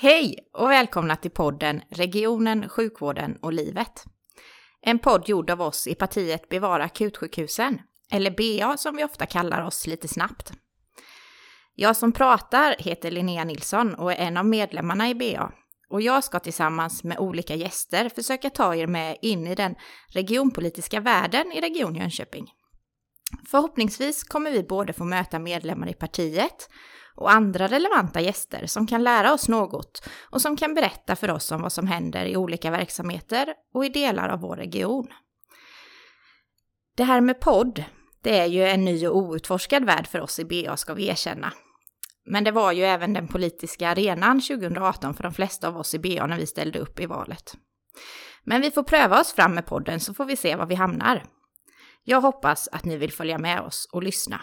Hej och välkomna till podden Regionen, sjukvården och livet. En podd gjord av oss i partiet Bevara akutsjukhusen, eller BA som vi ofta kallar oss lite snabbt. Jag som pratar heter Linnea Nilsson och är en av medlemmarna i BA. Och jag ska tillsammans med olika gäster försöka ta er med in i den regionpolitiska världen i Region Jönköping. Förhoppningsvis kommer vi både få möta medlemmar i partiet och andra relevanta gäster som kan lära oss något och som kan berätta för oss om vad som händer i olika verksamheter och i delar av vår region. Det här med podd, det är ju en ny och outforskad värld för oss i BA ska vi erkänna. Men det var ju även den politiska arenan 2018 för de flesta av oss i BA när vi ställde upp i valet. Men vi får pröva oss fram med podden så får vi se var vi hamnar. Jag hoppas att ni vill följa med oss och lyssna.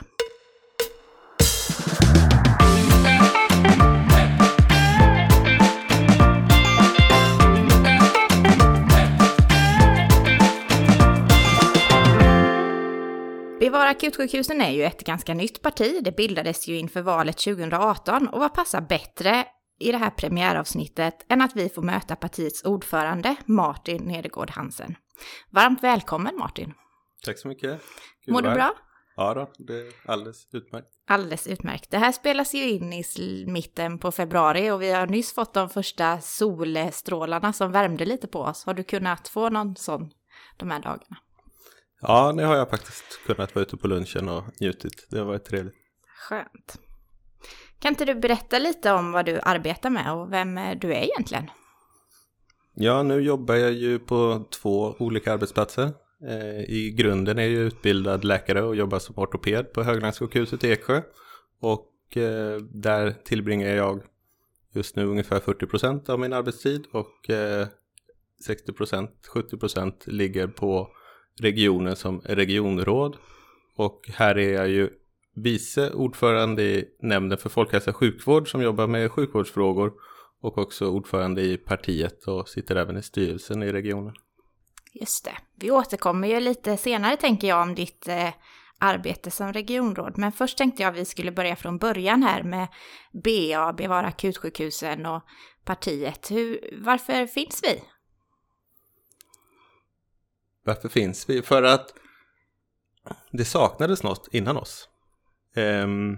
Bevara akutsjukhusen är ju ett ganska nytt parti. Det bildades ju inför valet 2018 och vad passar bättre i det här premiäravsnittet än att vi får möta partiets ordförande Martin Nedergård Hansen. Varmt välkommen Martin! Tack så mycket! Gud Mår du bra? Ja då, det är alldeles utmärkt. Alldeles utmärkt. Det här spelas ju in i mitten på februari och vi har nyss fått de första solstrålarna som värmde lite på oss. Har du kunnat få någon sån de här dagarna? Ja, det har jag faktiskt kunnat vara ute på lunchen och njutit. Det har varit trevligt. Skönt. Kan inte du berätta lite om vad du arbetar med och vem du är egentligen? Ja, nu jobbar jag ju på två olika arbetsplatser. Eh, I grunden är jag utbildad läkare och jobbar som ortoped på Höglandssjukhuset i Eksjö. Och eh, där tillbringar jag just nu ungefär 40% av min arbetstid och 60 eh, 70% ligger på regionen som regionråd. Och här är jag ju vice ordförande i nämnden för folkhälsa och sjukvård som jobbar med sjukvårdsfrågor och också ordförande i partiet och sitter även i styrelsen i regionen. Just det. Vi återkommer ju lite senare tänker jag om ditt eh, arbete som regionråd. Men först tänkte jag att vi skulle börja från början här med BA, Bevara akutsjukhusen och partiet. Hur, varför finns vi? Varför finns vi? För att det saknades något innan oss. Um,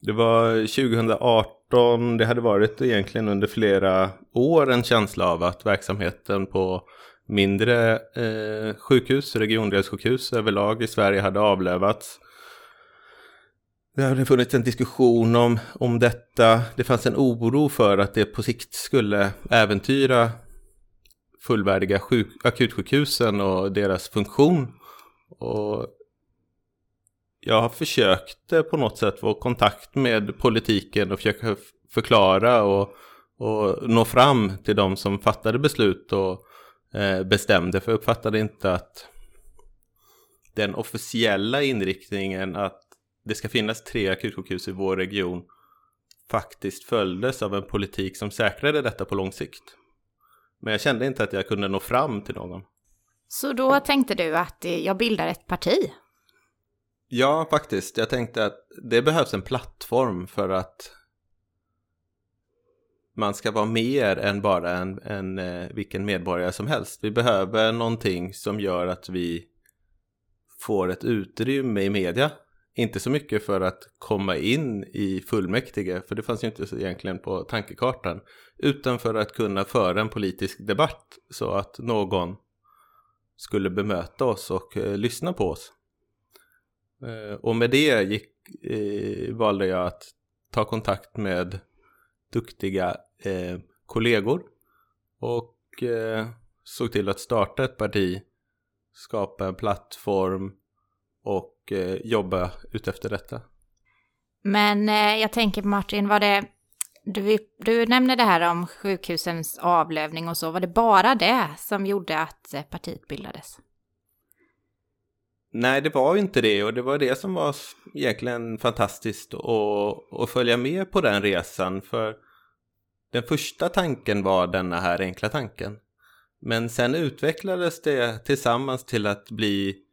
det var 2018, det hade varit egentligen under flera år en känsla av att verksamheten på mindre eh, sjukhus, regiondelssjukhus överlag i Sverige hade avlövats. Det hade funnits en diskussion om, om detta. Det fanns en oro för att det på sikt skulle äventyra fullvärdiga sjuk, akutsjukhusen och deras funktion. Och jag har försökt eh, på något sätt få kontakt med politiken och försöka förklara och, och nå fram till de som fattade beslut och eh, bestämde. För jag uppfattade inte att den officiella inriktningen att det ska finnas tre akutsjukhus i vår region faktiskt följdes av en politik som säkrade detta på lång sikt. Men jag kände inte att jag kunde nå fram till någon. Så då tänkte du att jag bildar ett parti? Ja, faktiskt. Jag tänkte att det behövs en plattform för att man ska vara mer än bara en, en eh, vilken medborgare som helst. Vi behöver någonting som gör att vi får ett utrymme i media. Inte så mycket för att komma in i fullmäktige, för det fanns ju inte egentligen på tankekartan. Utan för att kunna föra en politisk debatt så att någon skulle bemöta oss och eh, lyssna på oss. Eh, och med det gick, eh, valde jag att ta kontakt med duktiga eh, kollegor och eh, såg till att starta ett parti, skapa en plattform och eh, jobba utefter detta. Men eh, jag tänker Martin, var det du, du nämnde det här om sjukhusens avlövning och så. Var det bara det som gjorde att eh, partiet bildades? Nej, det var ju inte det och det var det som var egentligen fantastiskt att, att följa med på den resan. För den första tanken var denna här enkla tanken. Men sen utvecklades det tillsammans till att bli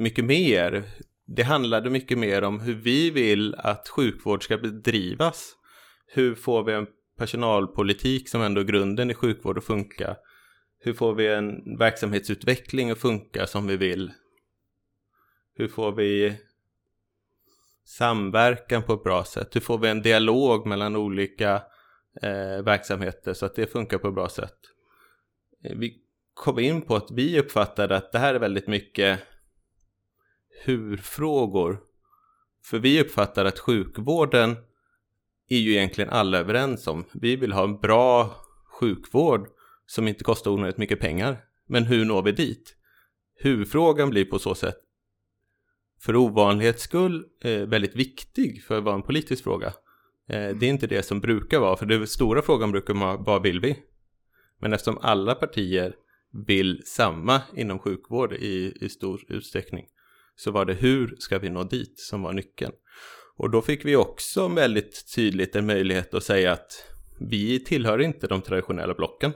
mycket mer. Det handlade mycket mer om hur vi vill att sjukvård ska bedrivas hur får vi en personalpolitik som ändå är grunden i sjukvård att funka? Hur får vi en verksamhetsutveckling att funka som vi vill? Hur får vi samverkan på ett bra sätt? Hur får vi en dialog mellan olika eh, verksamheter så att det funkar på ett bra sätt? Eh, vi kom in på att vi uppfattade att det här är väldigt mycket hur-frågor. För vi uppfattar att sjukvården är ju egentligen alla överens om. Vi vill ha en bra sjukvård som inte kostar onödigt mycket pengar. Men hur når vi dit? HUR-frågan blir på så sätt för ovanlighets skull eh, väldigt viktig för att vara en politisk fråga. Eh, det är inte det som brukar vara, för den stora frågan brukar vara vad vill vi? Men eftersom alla partier vill samma inom sjukvård i, i stor utsträckning så var det hur ska vi nå dit som var nyckeln. Och då fick vi också väldigt tydligt en möjlighet att säga att vi tillhör inte de traditionella blocken.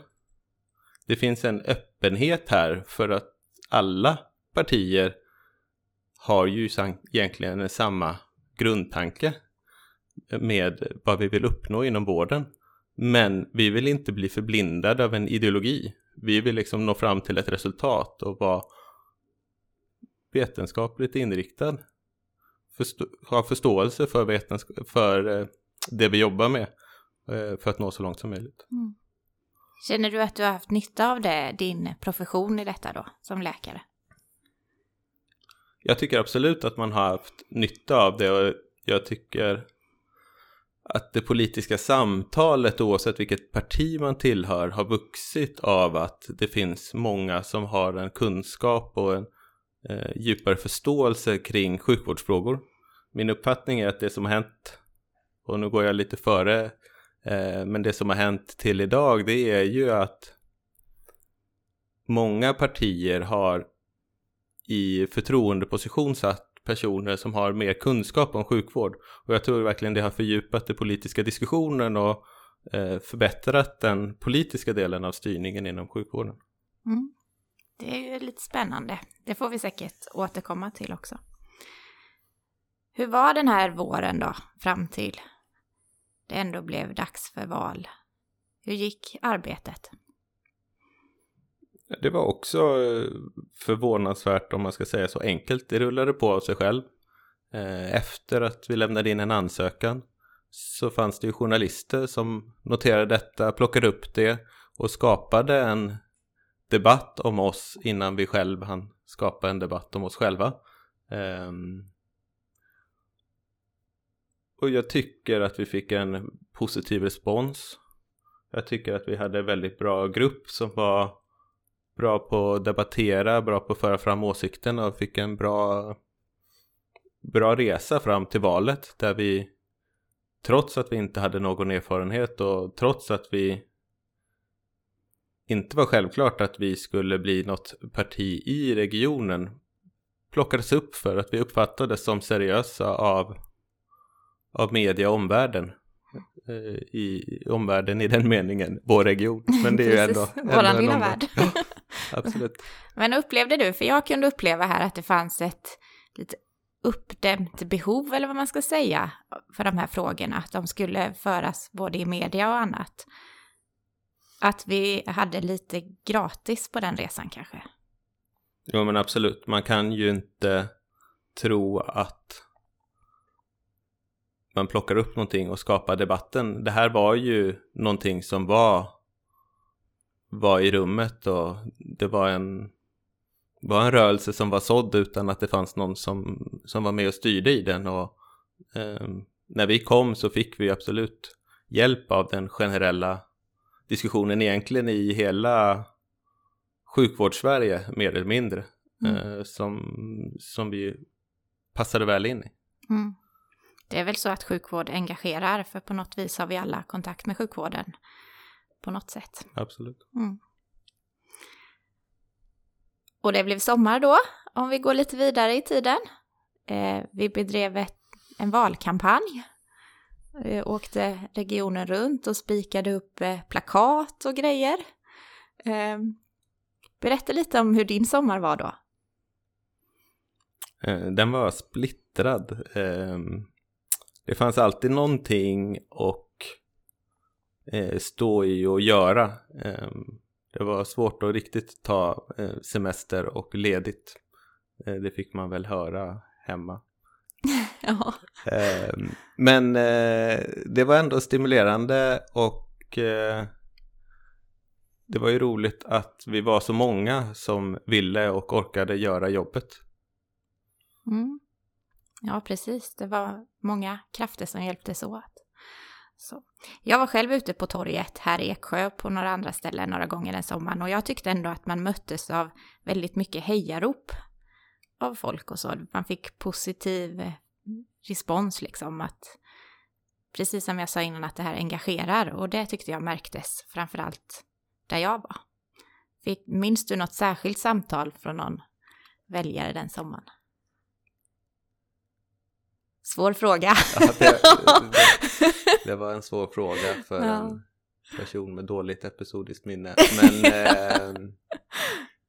Det finns en öppenhet här för att alla partier har ju egentligen samma grundtanke med vad vi vill uppnå inom vården. Men vi vill inte bli förblindade av en ideologi. Vi vill liksom nå fram till ett resultat och vara vetenskapligt inriktad. Förstå ha förståelse för, för eh, det vi jobbar med eh, för att nå så långt som möjligt. Mm. Känner du att du har haft nytta av det, din profession i detta då, som läkare? Jag tycker absolut att man har haft nytta av det och jag tycker att det politiska samtalet oavsett vilket parti man tillhör har vuxit av att det finns många som har en kunskap och en eh, djupare förståelse kring sjukvårdsfrågor. Min uppfattning är att det som har hänt, och nu går jag lite före, eh, men det som har hänt till idag det är ju att många partier har i förtroendeposition satt personer som har mer kunskap om sjukvård. Och jag tror verkligen det har fördjupat den politiska diskussionen och eh, förbättrat den politiska delen av styrningen inom sjukvården. Mm. Det är ju lite spännande. Det får vi säkert återkomma till också. Hur var den här våren då, fram till det ändå blev dags för val? Hur gick arbetet? Det var också eh, förvånansvärt om man ska säga så enkelt. Det rullade på av sig själv. Eh, efter att vi lämnade in en ansökan så fanns det ju journalister som noterade detta, plockade upp det och skapade en debatt om oss innan vi själv hann skapa en debatt om oss själva. Um, och jag tycker att vi fick en positiv respons. Jag tycker att vi hade en väldigt bra grupp som var bra på att debattera, bra på att föra fram åsikterna och fick en bra, bra resa fram till valet där vi trots att vi inte hade någon erfarenhet och trots att vi inte var självklart att vi skulle bli något parti i regionen plockades upp för att vi uppfattades som seriösa av, av media och omvärlden. Eh, I omvärlden i den meningen, vår region. Men det är ju ändå... Vår lilla värld. Ja, absolut. Men upplevde du, för jag kunde uppleva här att det fanns ett lite uppdämt behov, eller vad man ska säga, för de här frågorna. Att de skulle föras både i media och annat att vi hade lite gratis på den resan kanske. Jo men absolut, man kan ju inte tro att man plockar upp någonting och skapar debatten. Det här var ju någonting som var, var i rummet och det var en, var en rörelse som var sådd utan att det fanns någon som, som var med och styrde i den. Och, eh, när vi kom så fick vi absolut hjälp av den generella diskussionen egentligen i hela sjukvårdssverige mer eller mindre mm. eh, som, som vi passade väl in i. Mm. Det är väl så att sjukvård engagerar för på något vis har vi alla kontakt med sjukvården på något sätt. Absolut. Mm. Och det blev sommar då, om vi går lite vidare i tiden. Eh, vi bedrev ett, en valkampanj jag åkte regionen runt och spikade upp eh, plakat och grejer. Eh, berätta lite om hur din sommar var då. Den var splittrad. Det fanns alltid någonting och stå i och göra. Det var svårt att riktigt ta semester och ledigt. Det fick man väl höra hemma. ja. Ehm, men eh, det var ändå stimulerande och eh, det var ju roligt att vi var så många som ville och orkade göra jobbet. Mm. Ja, precis. Det var många krafter som hjälptes åt. Så. Jag var själv ute på torget här i Eksjö på några andra ställen några gånger den sommaren och jag tyckte ändå att man möttes av väldigt mycket hejarop av folk och så. Man fick positiv respons liksom att precis som jag sa innan att det här engagerar och det tyckte jag märktes framförallt där jag var. Fick, minns du något särskilt samtal från någon väljare den sommaren? Svår fråga. Ja, det, det, det, var en svår fråga för ja. en person med dåligt episodiskt minne. Men eh,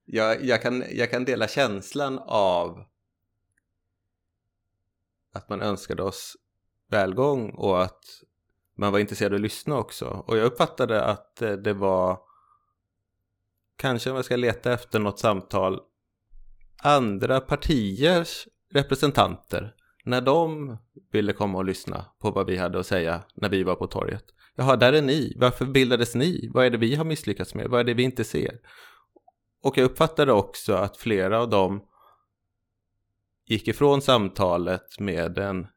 jag, jag, kan, jag kan dela känslan av att man önskade oss välgång och att man var intresserad av att lyssna också. Och jag uppfattade att eh, det var kanske om jag ska leta efter något samtal andra partiers representanter när de ville komma och lyssna på vad vi hade att säga när vi var på torget. Jaha, där är ni. Varför bildades ni? Vad är det vi har misslyckats med? Vad är det vi inte ser? Och jag uppfattade också att flera av dem gick ifrån samtalet med en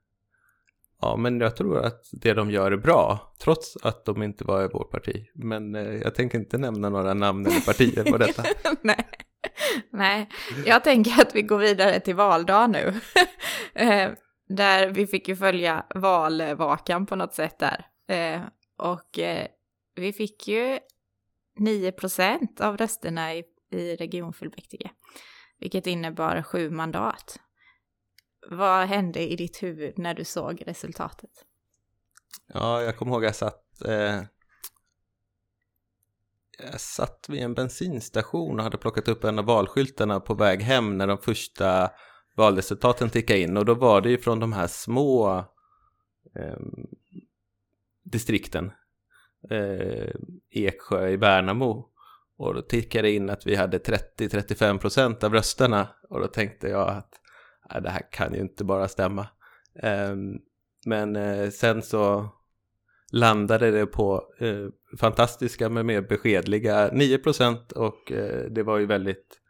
Ja, men jag tror att det de gör är bra, trots att de inte var i vårt parti. Men eh, jag tänker inte nämna några namn eller partier på detta. Nej. Nej, jag tänker att vi går vidare till valdag nu. Eh, där vi fick ju följa valvakan på något sätt där. Eh, och eh, vi fick ju 9 procent av rösterna i, i regionfullmäktige, vilket innebar sju mandat. Vad hände i ditt huvud när du såg resultatet? Ja, jag kommer ihåg att jag satt, eh, jag satt vid en bensinstation och hade plockat upp en av valskyltarna på väg hem när de första valresultaten tickade in. Och då var det ju från de här små eh, distrikten eh, Eksjö i Värnamo. Och då tickade det in att vi hade 30-35 procent av rösterna. Och då tänkte jag att det här kan ju inte bara stämma. Eh, men eh, sen så landade det på eh, fantastiska men mer beskedliga 9 procent och eh, det var ju väldigt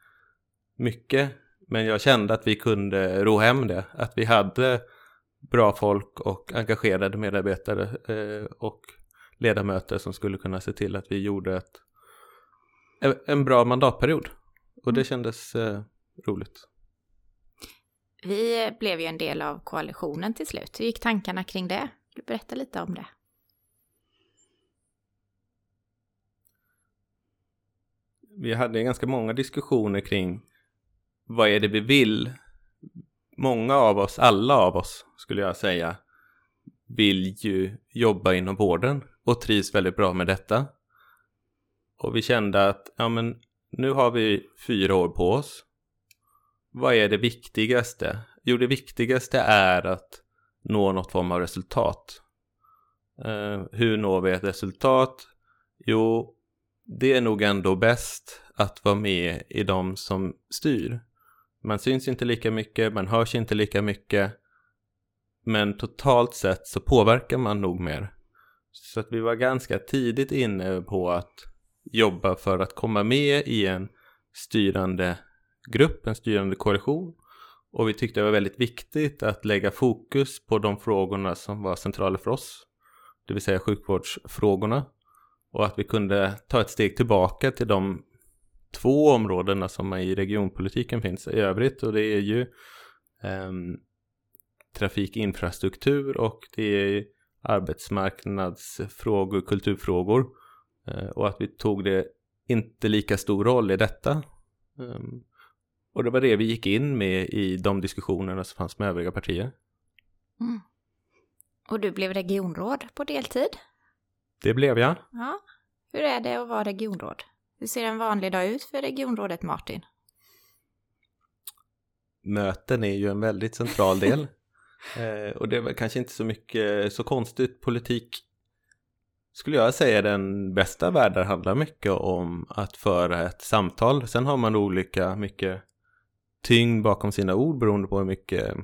mycket. Men jag kände att vi kunde ro hem det, att vi hade bra folk och engagerade medarbetare och ledamöter som skulle kunna se till att vi gjorde ett, en bra mandatperiod. Och det mm. kändes roligt. Vi blev ju en del av koalitionen till slut. Hur gick tankarna kring det? Du berätta lite om det. Vi hade ganska många diskussioner kring vad är det vi vill? Många av oss, alla av oss skulle jag säga, vill ju jobba inom vården och trivs väldigt bra med detta. Och vi kände att ja, men nu har vi fyra år på oss. Vad är det viktigaste? Jo, det viktigaste är att nå något form av resultat. Eh, hur når vi ett resultat? Jo, det är nog ändå bäst att vara med i de som styr. Man syns inte lika mycket, man hörs inte lika mycket. Men totalt sett så påverkar man nog mer. Så att vi var ganska tidigt inne på att jobba för att komma med i en styrande grupp, en styrande koalition. Och vi tyckte det var väldigt viktigt att lägga fokus på de frågorna som var centrala för oss. Det vill säga sjukvårdsfrågorna. Och att vi kunde ta ett steg tillbaka till de två områdena som i regionpolitiken finns i övrigt och det är ju eh, trafikinfrastruktur och det är arbetsmarknadsfrågor, kulturfrågor eh, och att vi tog det inte lika stor roll i detta. Eh, och det var det vi gick in med i de diskussionerna som fanns med övriga partier. Mm. Och du blev regionråd på deltid? Det blev jag. Ja. Hur är det att vara regionråd? Hur ser en vanlig dag ut för regionrådet Martin? Möten är ju en väldigt central del. eh, och det är väl kanske inte så mycket så konstigt politik skulle jag säga den bästa världen handlar mycket om att föra ett samtal. Sen har man olika mycket tyngd bakom sina ord beroende på hur mycket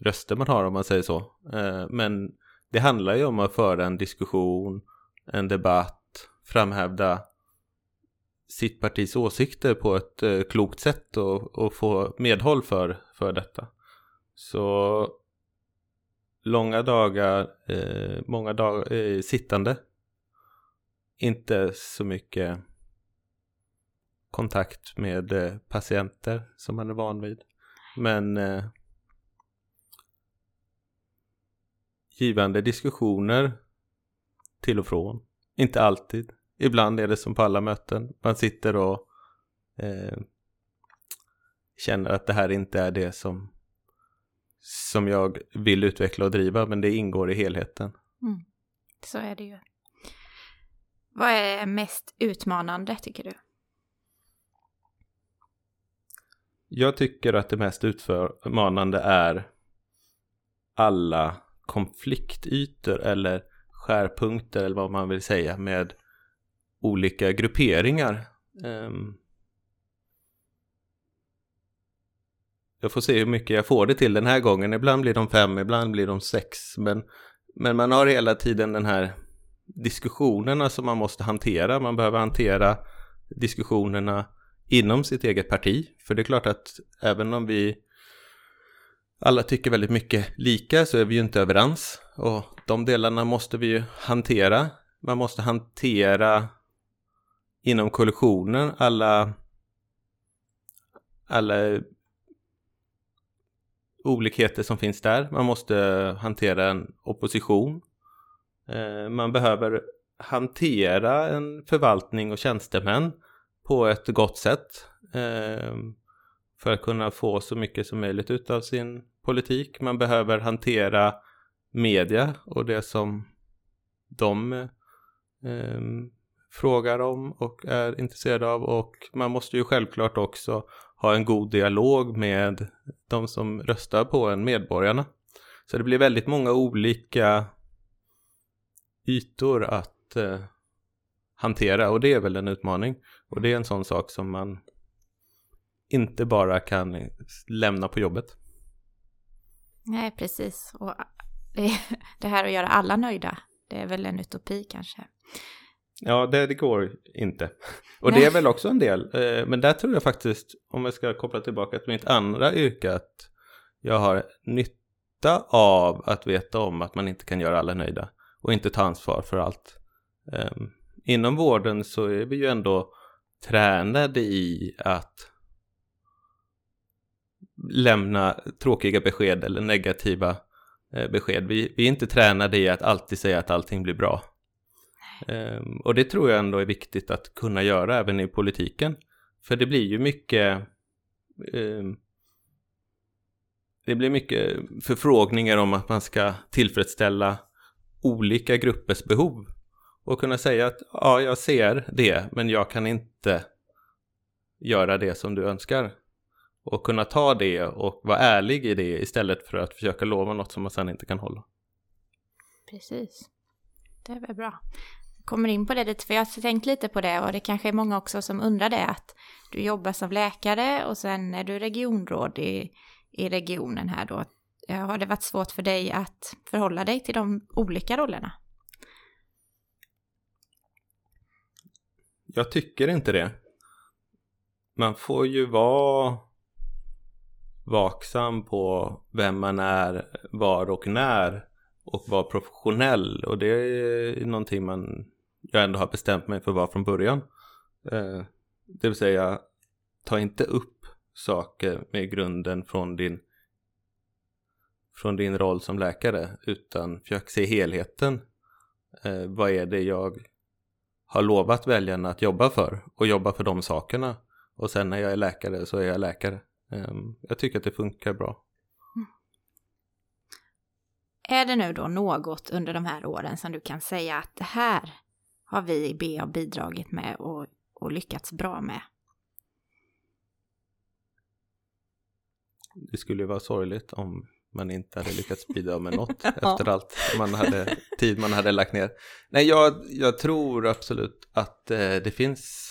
röster man har om man säger så. Eh, men det handlar ju om att föra en diskussion, en debatt, framhävda sitt partis åsikter på ett eh, klokt sätt och, och få medhåll för, för detta. Så långa dagar, eh, många dagar eh, sittande. Inte så mycket kontakt med eh, patienter som man är van vid. Men eh, givande diskussioner till och från. Inte alltid. Ibland är det som på alla möten. Man sitter och eh, känner att det här inte är det som, som jag vill utveckla och driva, men det ingår i helheten. Mm. Så är det ju. Vad är mest utmanande tycker du? Jag tycker att det mest utmanande är alla konfliktytor eller skärpunkter eller vad man vill säga med olika grupperingar. Ehm. Jag får se hur mycket jag får det till den här gången. Ibland blir de fem, ibland blir de sex. Men, men man har hela tiden den här diskussionerna som man måste hantera. Man behöver hantera diskussionerna inom sitt eget parti. För det är klart att även om vi alla tycker väldigt mycket lika så är vi ju inte överens. Och de delarna måste vi ju hantera. Man måste hantera inom koalitionen alla, alla olikheter som finns där. Man måste hantera en opposition. Eh, man behöver hantera en förvaltning och tjänstemän på ett gott sätt eh, för att kunna få så mycket som möjligt utav sin politik. Man behöver hantera media och det som de eh, frågar om och är intresserade av och man måste ju självklart också ha en god dialog med de som röstar på en, medborgarna. Så det blir väldigt många olika ytor att eh, hantera och det är väl en utmaning. Och det är en sån sak som man inte bara kan lämna på jobbet. Nej, precis. Och det här att göra alla nöjda, det är väl en utopi kanske. Ja, det, det går inte. Och Nej. det är väl också en del. Eh, men där tror jag faktiskt, om jag ska koppla tillbaka till mitt andra yrke, att jag har nytta av att veta om att man inte kan göra alla nöjda och inte ta ansvar för allt. Um, inom vården så är vi ju ändå tränade i att lämna tråkiga besked eller negativa eh, besked. Vi, vi är inte tränade i att alltid säga att allting blir bra. Um, och det tror jag ändå är viktigt att kunna göra även i politiken. För det blir ju mycket um, det blir mycket förfrågningar om att man ska tillfredsställa olika gruppers behov. Och kunna säga att ja, jag ser det, men jag kan inte göra det som du önskar. Och kunna ta det och vara ärlig i det istället för att försöka lova något som man sen inte kan hålla. Precis. Det är väl bra Jag kommer in på det lite, för jag har tänkt lite på det och det kanske är många också som undrar det, att du jobbar som läkare och sen är du regionråd i, i regionen här då. Har det varit svårt för dig att förhålla dig till de olika rollerna? Jag tycker inte det. Man får ju vara vaksam på vem man är, var och när och vara professionell och det är någonting man jag ändå har bestämt mig för att vara från början. Eh, det vill säga, ta inte upp saker med grunden från din från din roll som läkare utan försök se helheten. Eh, vad är det jag har lovat väljarna att jobba för och jobba för de sakerna. Och sen när jag är läkare så är jag läkare. Eh, jag tycker att det funkar bra. Mm. Är det nu då något under de här åren som du kan säga att det här har vi i BA bidragit med och, och lyckats bra med. Det skulle vara sorgligt om man inte hade lyckats bidra med något efter allt man hade, tid man hade lagt ner. Nej, jag, jag tror absolut att eh, det finns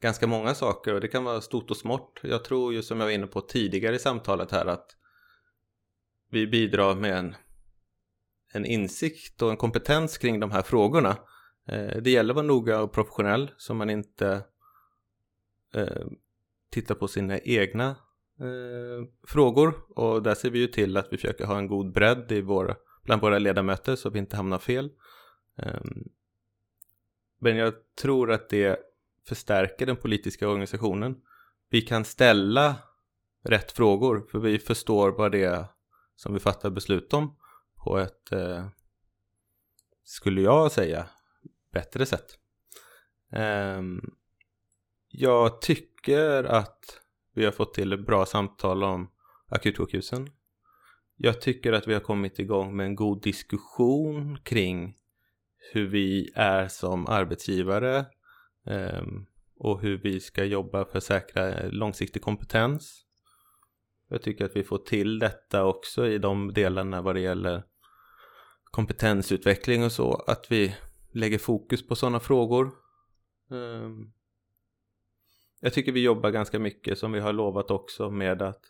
ganska många saker och det kan vara stort och smått. Jag tror ju som jag var inne på tidigare i samtalet här att vi bidrar med en, en insikt och en kompetens kring de här frågorna. Eh, det gäller att vara noga och professionell så man inte eh, tittar på sina egna eh, frågor och där ser vi ju till att vi försöker ha en god bredd i våra, bland våra ledamöter så vi inte hamnar fel. Eh, men jag tror att det förstärker den politiska organisationen. Vi kan ställa rätt frågor för vi förstår vad det är som vi fattar beslut om på ett, eh, skulle jag säga, bättre sätt. Ehm, jag tycker att vi har fått till bra samtal om akutsjukhusen. Jag tycker att vi har kommit igång med en god diskussion kring hur vi är som arbetsgivare ehm, och hur vi ska jobba för att säkra långsiktig kompetens. Jag tycker att vi får till detta också i de delarna vad det gäller kompetensutveckling och så, att vi lägger fokus på sådana frågor. Um, jag tycker vi jobbar ganska mycket som vi har lovat också med att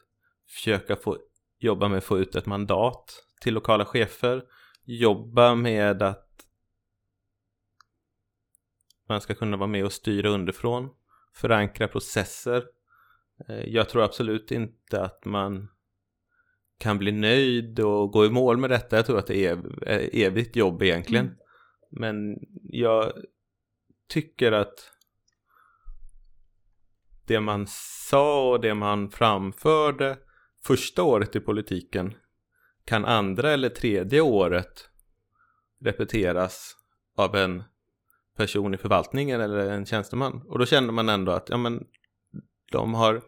försöka få jobba med att få ut ett mandat till lokala chefer. Jobba med att man ska kunna vara med och styra underifrån. Förankra processer. Eh, jag tror absolut inte att man kan bli nöjd och gå i mål med detta. Jag tror att det är evigt jobb egentligen. Mm. Men jag tycker att det man sa och det man framförde första året i politiken kan andra eller tredje året repeteras av en person i förvaltningen eller en tjänsteman. Och då känner man ändå att ja, men, de har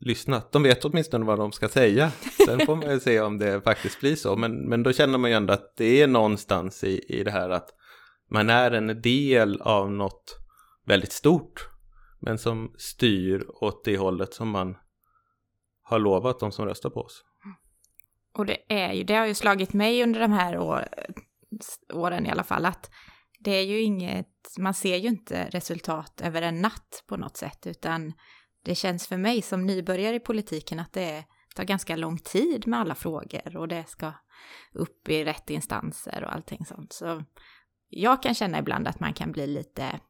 lyssnat. De vet åtminstone vad de ska säga. Sen får man ju se om det faktiskt blir så. Men, men då känner man ju ändå att det är någonstans i, i det här att man är en del av något väldigt stort. Men som styr åt det hållet som man har lovat de som röstar på oss. Och det är ju, det har ju slagit mig under de här år, åren i alla fall, att det är ju inget, man ser ju inte resultat över en natt på något sätt, utan det känns för mig som nybörjare i politiken att det tar ganska lång tid med alla frågor och det ska upp i rätt instanser och allting sånt. Så jag kan känna ibland att man kan bli lite,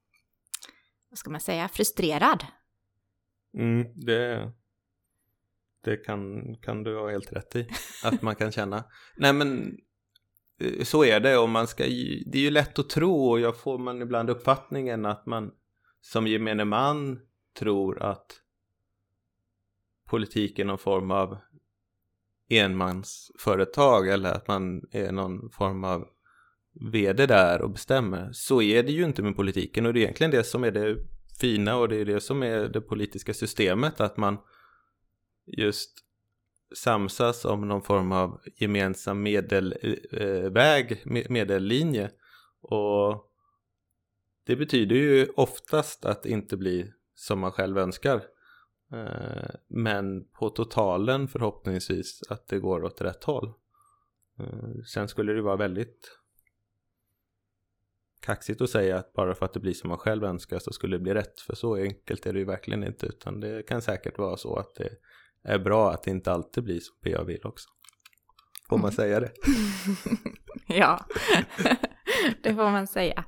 vad ska man säga, frustrerad. Mm, det, det kan, kan du ha helt rätt i, att man kan känna. Nej men eh, så är det och man ska det är ju lätt att tro och jag får man ibland uppfattningen att man som gemene man tror att politik är någon form av enmansföretag eller att man är någon form av vd där och bestämmer. Så är det ju inte med politiken och det är egentligen det som är det fina och det är det som är det politiska systemet att man just samsas om någon form av gemensam medelväg, eh, medellinje och det betyder ju oftast att det inte blir som man själv önskar. Eh, men på totalen förhoppningsvis att det går åt rätt håll. Eh, sen skulle det vara väldigt kaxigt att säga att bara för att det blir som man själv önskar så skulle det bli rätt. För så enkelt är det ju verkligen inte. Utan det kan säkert vara så att det är bra att det inte alltid blir som PA vill också. Får man säga det? ja, det får man säga.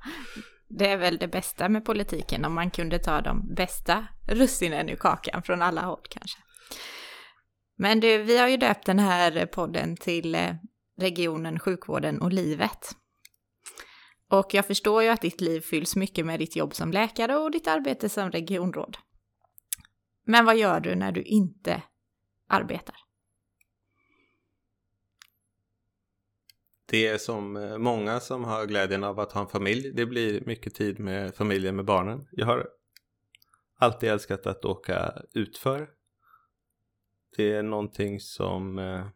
Det är väl det bästa med politiken, om man kunde ta de bästa russinen ur kakan från alla håll kanske. Men du, vi har ju döpt den här podden till eh, regionen, sjukvården och livet. Och jag förstår ju att ditt liv fylls mycket med ditt jobb som läkare och ditt arbete som regionråd. Men vad gör du när du inte arbetar? Det är som eh, många som har glädjen av att ha en familj. Det blir mycket tid med familjen med barnen. Jag har alltid älskat att åka utför. Det är någonting som eh,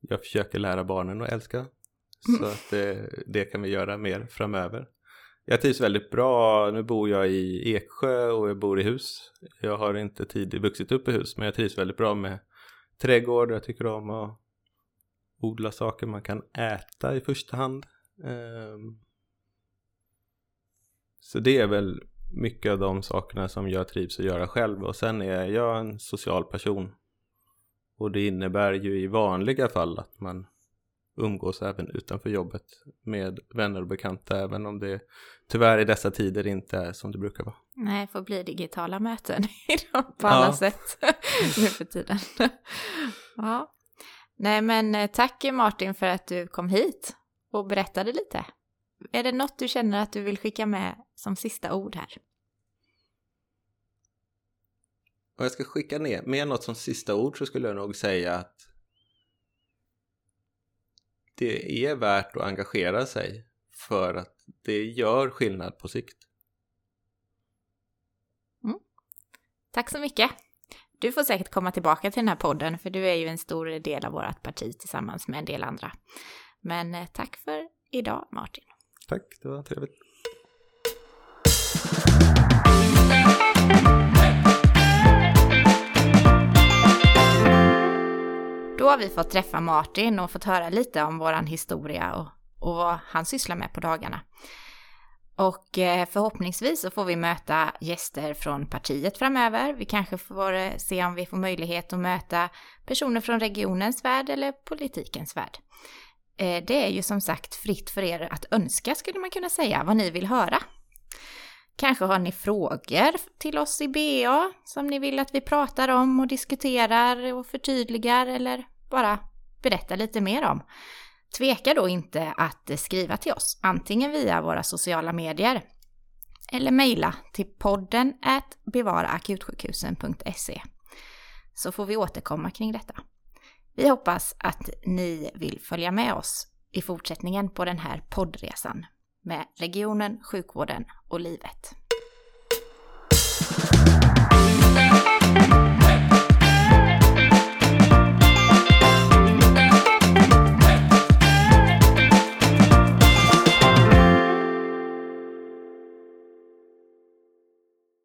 jag försöker lära barnen att älska. Så att det, det kan vi göra mer framöver. Jag trivs väldigt bra. Nu bor jag i Eksjö och jag bor i hus. Jag har inte tidigt vuxit upp i hus men jag trivs väldigt bra med trädgård. Jag tycker om att odla saker man kan äta i första hand. Ehm, så det är väl mycket av de sakerna som jag trivs att göra själv och sen är jag en social person. Och det innebär ju i vanliga fall att man umgås även utanför jobbet med vänner och bekanta även om det tyvärr i dessa tider inte är som det brukar vara. Nej, det får bli digitala möten på alla ja. sätt nu för tiden. ja. Nej, men eh, tack Martin för att du kom hit och berättade lite. Är det något du känner att du vill skicka med som sista ord här? Om jag ska skicka ner med något som sista ord så skulle jag nog säga att det är värt att engagera sig för att det gör skillnad på sikt. Mm. Tack så mycket. Du får säkert komma tillbaka till den här podden för du är ju en stor del av vårt parti tillsammans med en del andra. Men eh, tack för idag Martin. Tack, det var trevligt. Då har vi fått träffa Martin och fått höra lite om våran historia och, och vad han sysslar med på dagarna. Och eh, förhoppningsvis så får vi möta gäster från partiet framöver. Vi kanske får eh, se om vi får möjlighet att möta personer från regionens värld eller politikens värld. Eh, det är ju som sagt fritt för er att önska skulle man kunna säga vad ni vill höra. Kanske har ni frågor till oss i BA som ni vill att vi pratar om och diskuterar och förtydligar eller bara berättar lite mer om. Tveka då inte att skriva till oss, antingen via våra sociala medier eller mejla till podden at bevaraakutsjukhusen.se så får vi återkomma kring detta. Vi hoppas att ni vill följa med oss i fortsättningen på den här poddresan med regionen, sjukvården och livet.